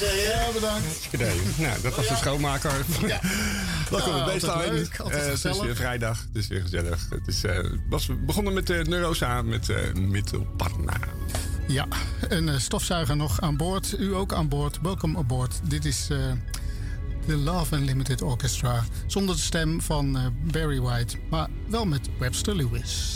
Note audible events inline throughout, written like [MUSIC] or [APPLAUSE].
Ja, bedankt. Nou, dat was de schoonmaker. Ja. [LAUGHS] Welkom bij leuk, altijd Eh, het is weer vrijdag, het is weer gezellig. Het is, eh, was begonnen met de Neurosa met uh, Mittelparna. Ja, een stofzuiger nog aan boord. U ook aan boord. Welkom aboard. Dit is de Love Unlimited Orchestra. Zonder de stem van Barry White, maar wel met Webster Lewis.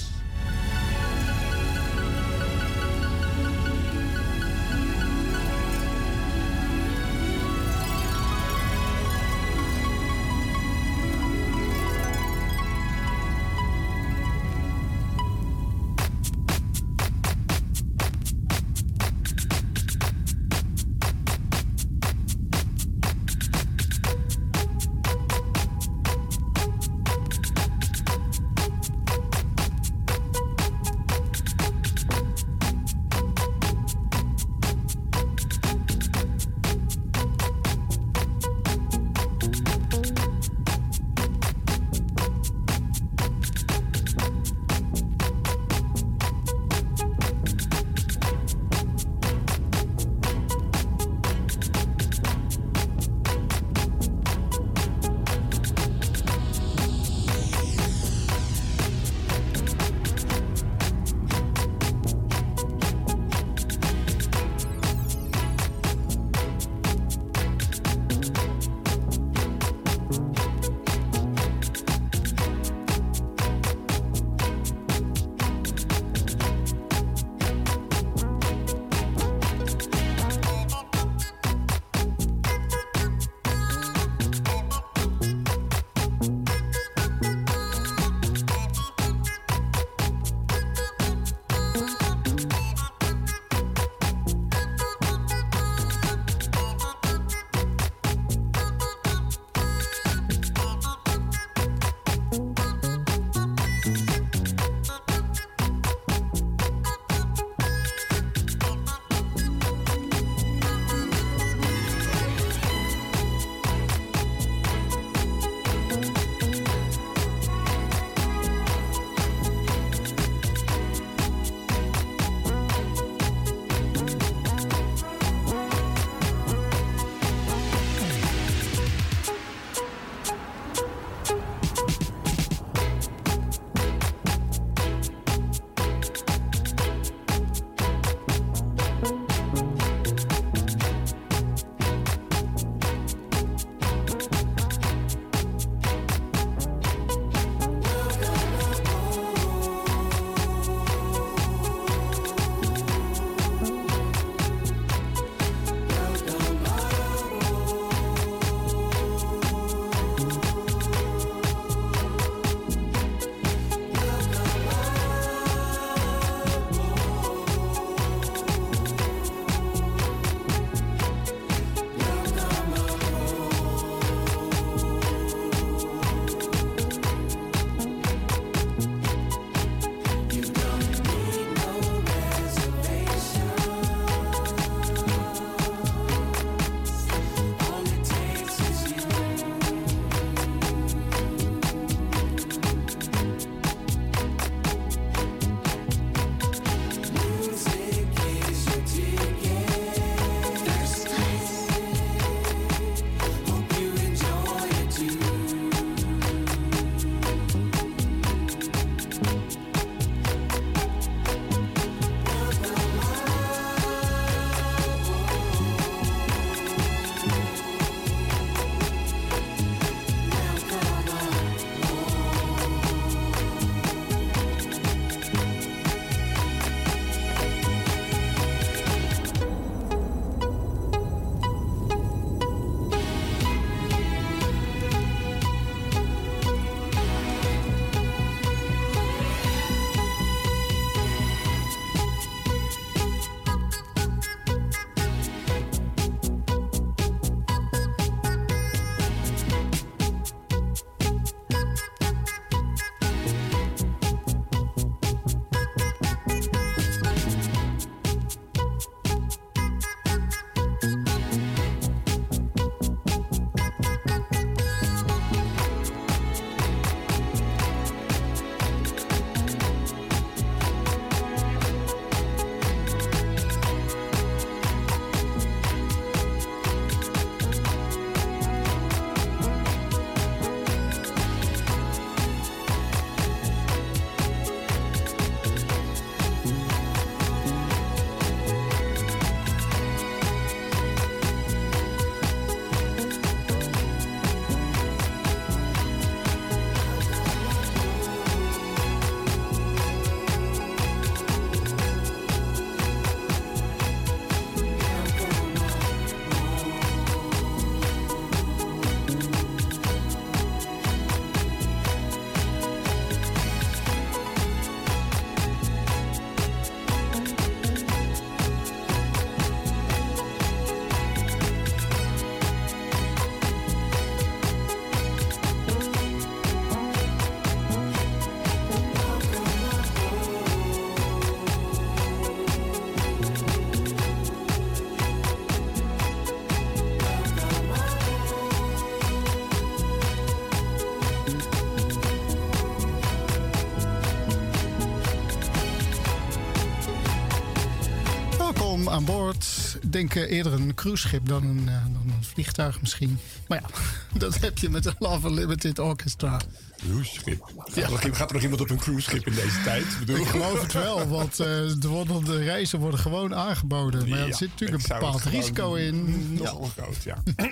Denk eerder een cruiseschip dan een, eh, dan een vliegtuig misschien. Maar ja, [LAUGHS] dat heb je met de Love Unlimited Orchestra. Cruiseschip. Gaat, er nog, gaat er nog iemand op een cruiseschip in deze tijd? Ik bedoel? Ik geloof het wel, want eh, worden, de reizen worden gewoon aangeboden. Maar ja, er zit natuurlijk een bepaald risico in. Nogal groot, ja. [CLEARS THROAT]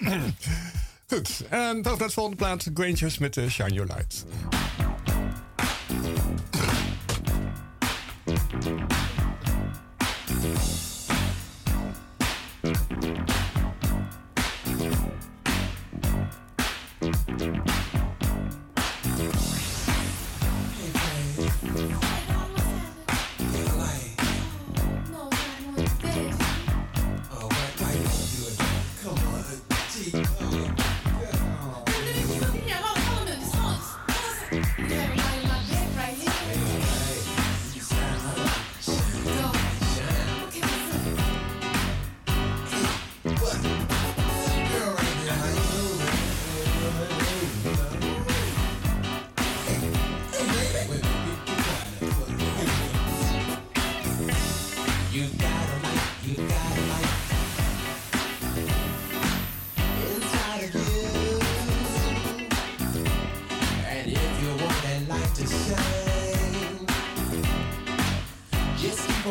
Goed, en dan naar de volgende plaats. Grangers met eh, Shine Your Light.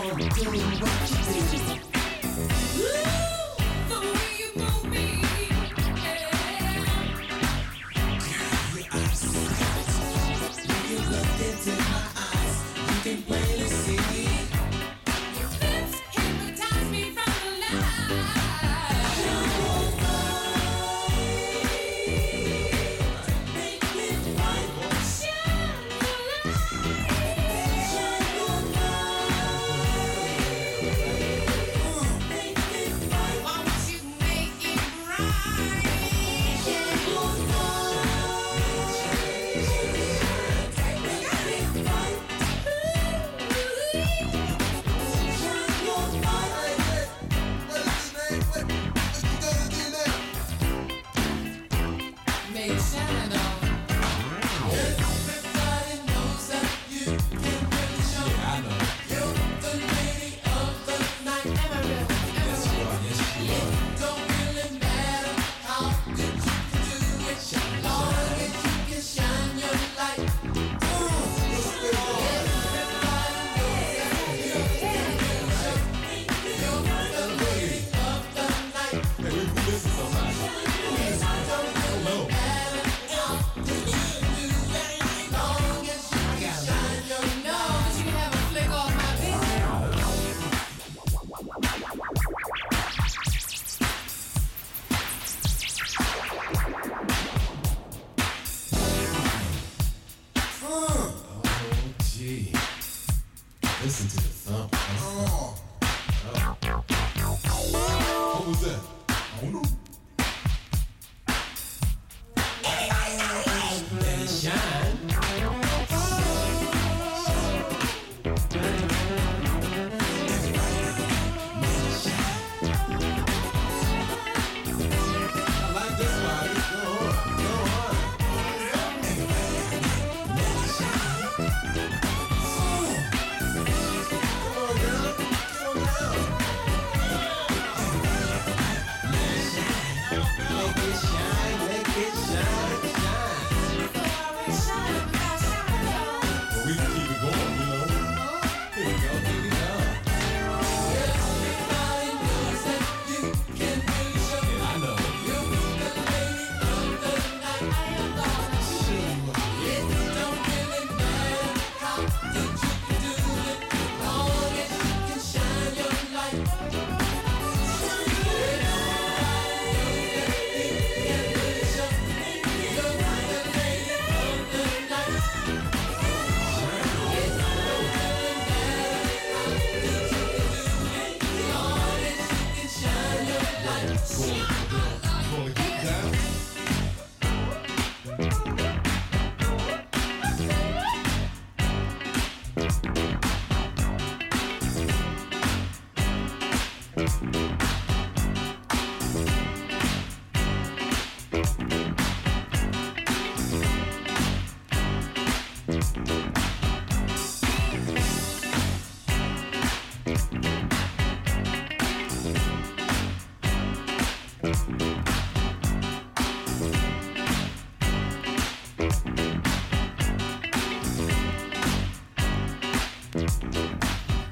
for doing what you do. Oh, no.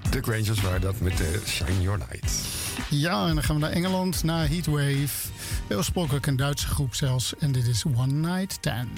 De Grangers waren dat met de Shine Your Light. Ja, en dan gaan we naar Engeland, naar Heatwave. Oorspronkelijk een Duitse groep zelfs. En dit is One Night Ten.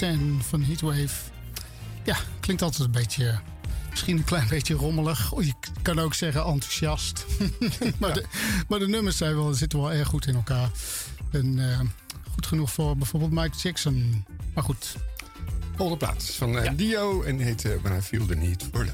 10 van Heatwave. Ja, klinkt altijd een beetje, eh, misschien een klein beetje rommelig. of je kan ook zeggen enthousiast. [LAUGHS] maar, de, maar, de, nummers zijn wel, zitten wel erg goed in elkaar. En uh, goed genoeg voor bijvoorbeeld Mike Jackson. Maar goed. Volgende plaats van. Eh, Dio en heet uh, When I Feel the Need for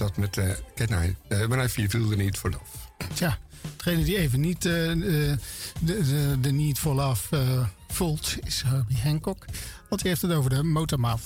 dat met eh, de kennis, nou, eh, maar Uh, when I Feel the Need for Love. Tja, degene die even niet eh, de, de, de, Need for Love voelt, is Herbie Hancock. Want hij heeft het over de Motormouth.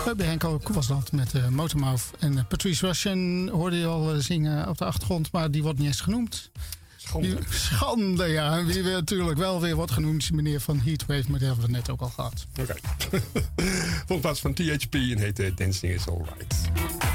We eh, hebben henk was dat met uh, Motormouth. En eh, Patrice Russian hoorde je al zingen op de achtergrond, maar die wordt niet eens genoemd. Schande. Schande, ja. En wie natuurlijk wel weer wordt genoemd meneer van Heatwave, maar die hebben we net ook al gehad. Oké. [LAUGHS] Okay. Volgens van THP en heet Dancing is Alright.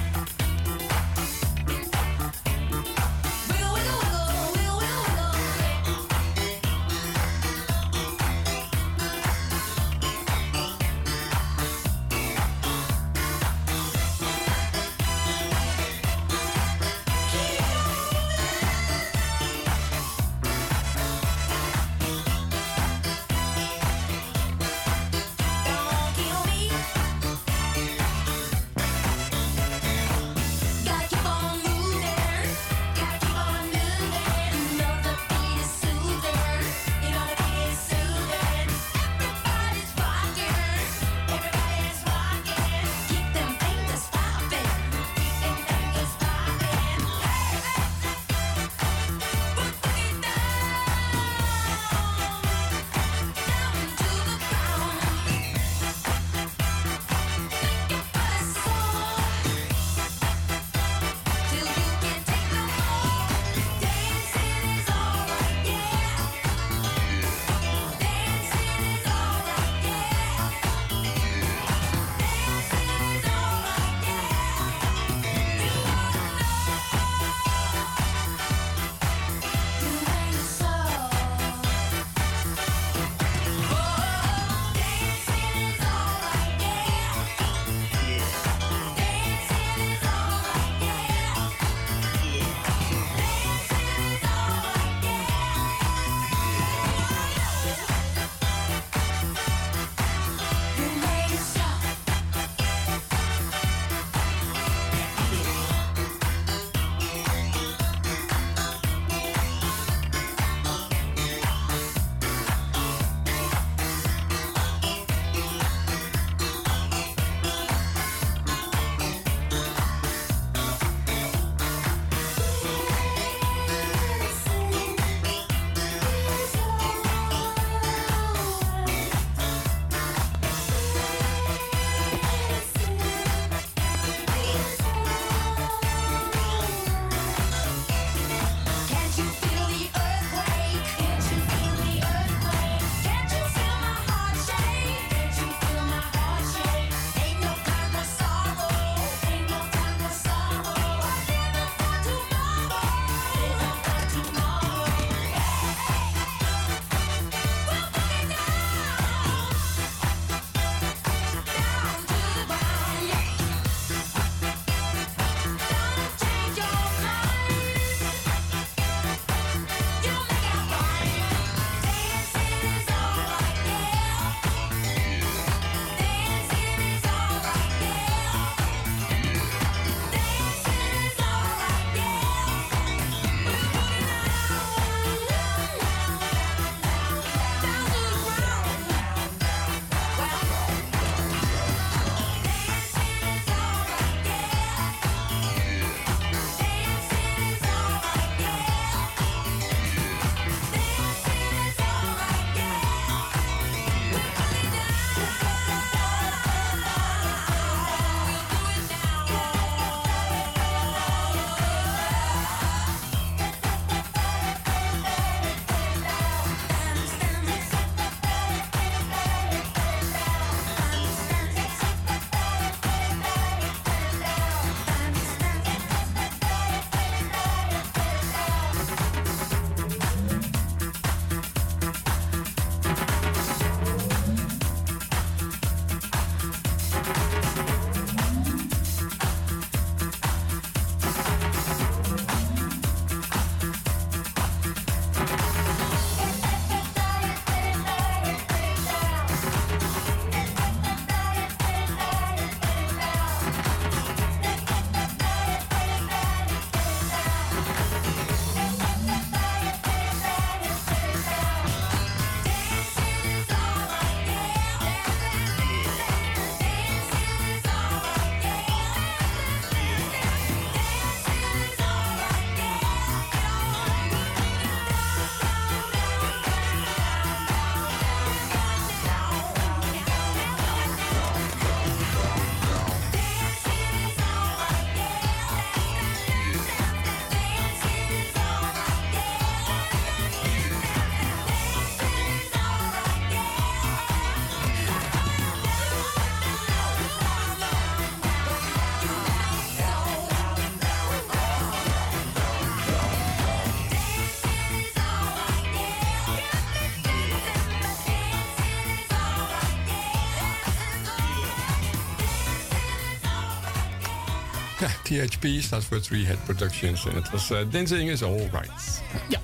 THP staat voor Three Head Productions. En het was eh, Dancing is Alright. Ja,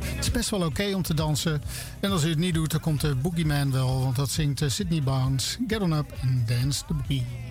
het is best wel oké om te dansen. En als u het niet doet, dan komt de Boogeyman wel. Want dat zingt eh, Sydney Bounce. Get on up and dance the boogie.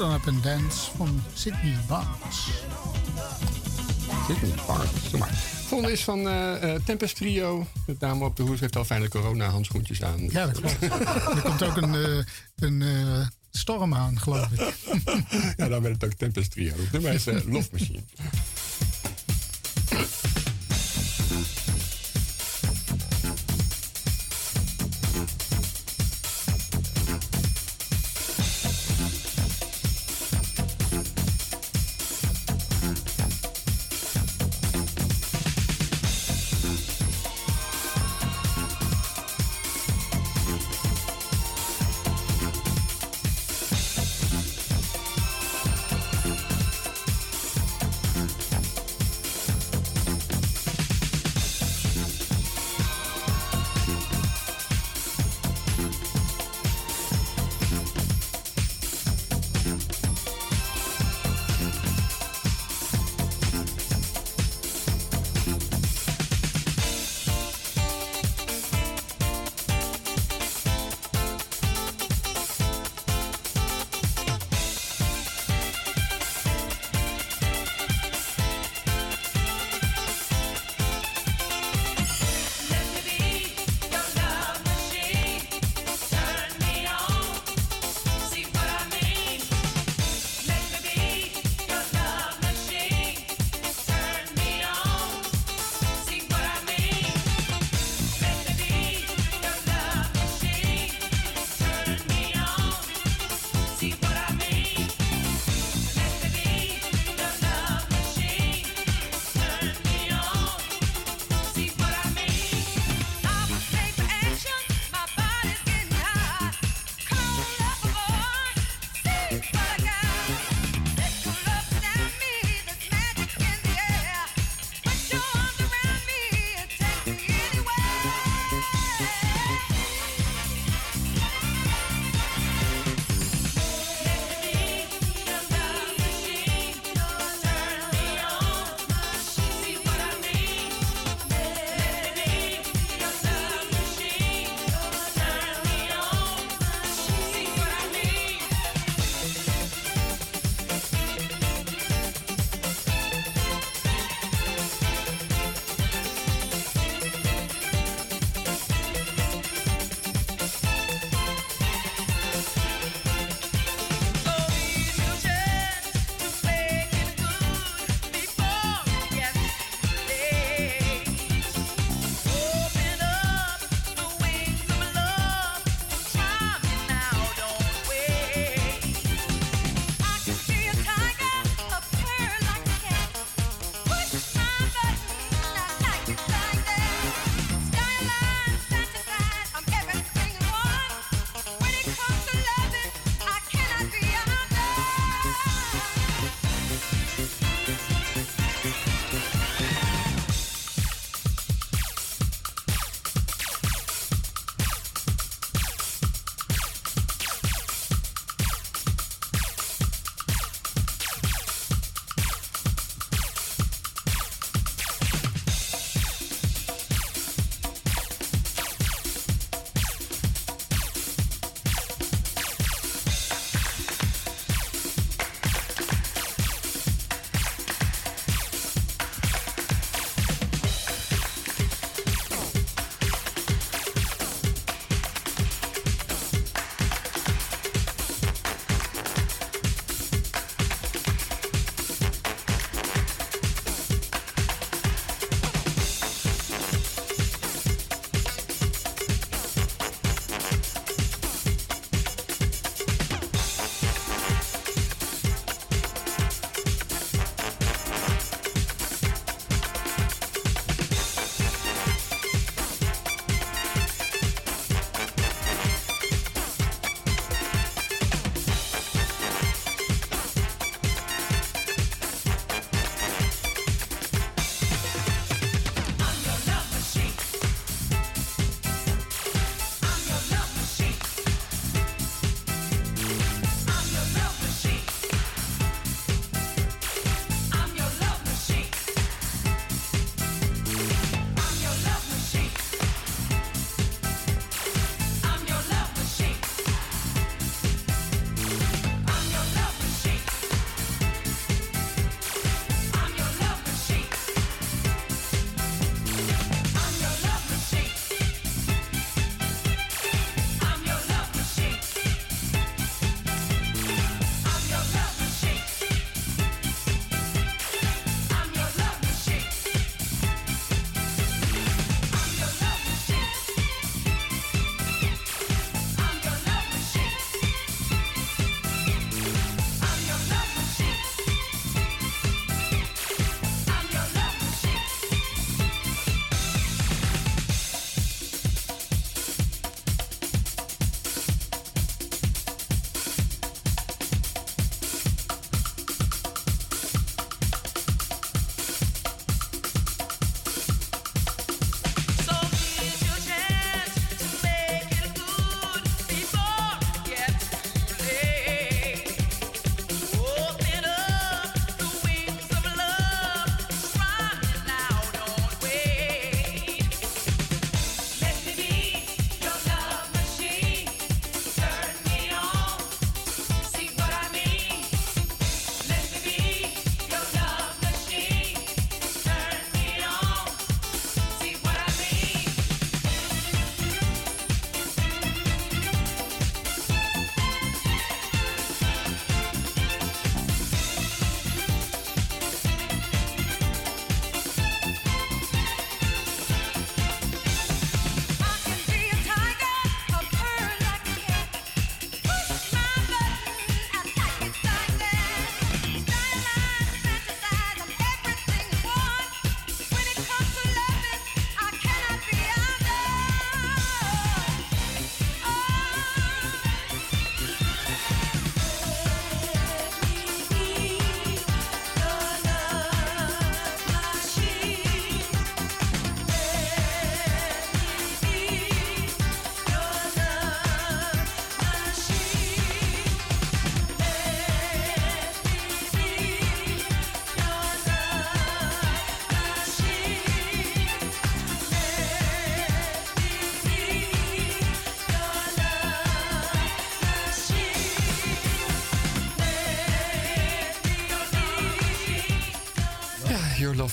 On Up and Dance van Sydney Barnes. Bart. Doe maar. Volgende is van eh, Tempest Trio. De dame op de hoes heeft al fijne corona-handschoentjes aan. Ja, dat klopt. er komt ook een, eh, een storm aan, geloof ik. [LAUGHS] ja, dan werd het ook Tempest Trio. Is eh, Love Machine.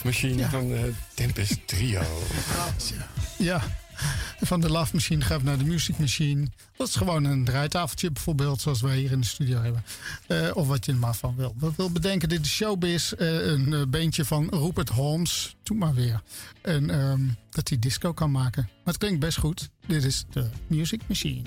Machine Ja. van eh Tempest Trio. Ja, van de Love Machine gaan we naar de Music Machine. Dat is gewoon een draaitafeltje bijvoorbeeld, zoals wij hier in de studio hebben. Eh, of wat je er maar van wil. Wat wil bedenken, dit is Showbiz. eh, een beentje van Rupert Holmes. Doe maar weer. En ehm, dat hij disco kan maken. Maar het klinkt best goed. Dit is de Music Machine.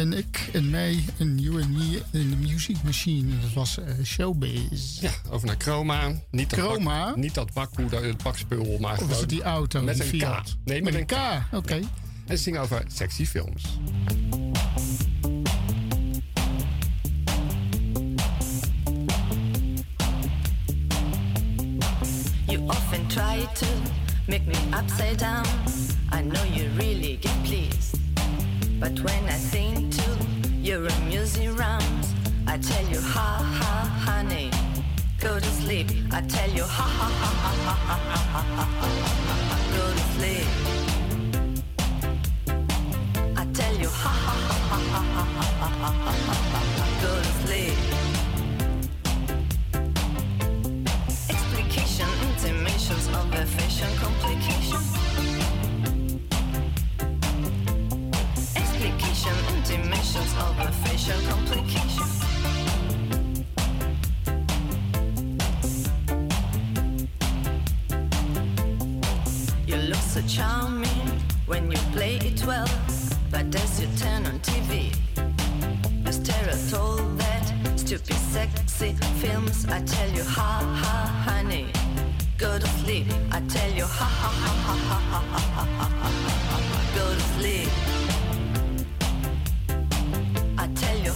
en ik en mij en you and me in the Music Machine. Dat was uh, Showbiz. Ja, over naar Chroma. Niet dat Chroma? Bak, niet dat bakkoe, dat bakspul, maar of gewoon... die auto, Met een Fiat. K. Nee, met, met een K. K. Oké. Okay. Ja. En ze zingen over sexy films. You often try to make me upside down. I know you really get pleased. But when I sing to your amusing rhymes, I tell you ha ha honey, go to sleep. I tell you ha ha ha ha ha ha ha ha ha go to sleep. I tell you ha ha ha ha ha ha ha ha ha go to sleep. I tell you, ha ha ha ha ha ha ha ha ha ha.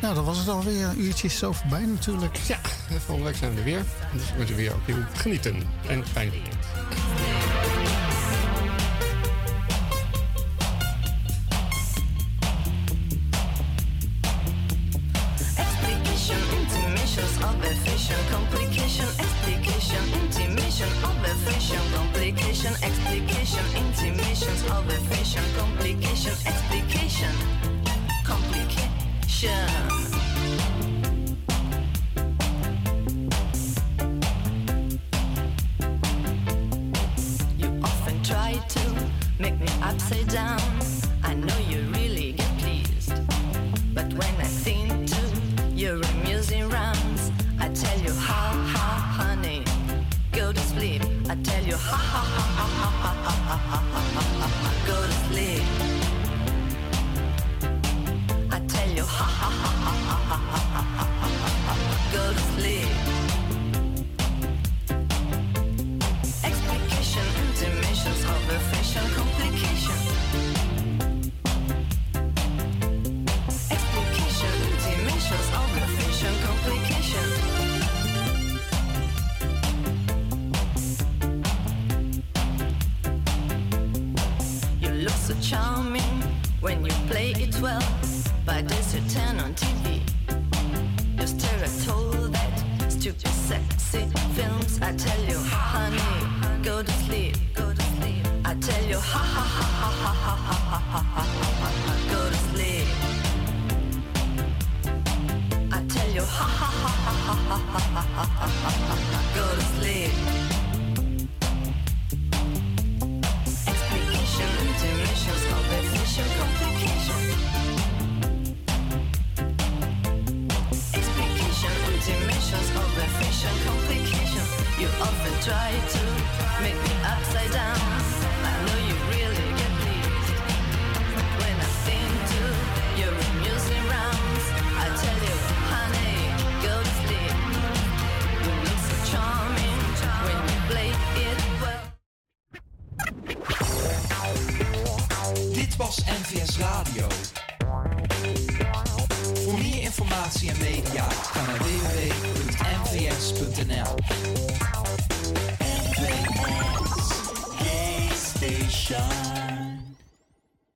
Nou, dan was het alweer. Eh, Een uurtje zo voorbij natuurlijk. Ja, volgende week zijn we er weer. Dus we moeten weer opnieuw genieten. En fijn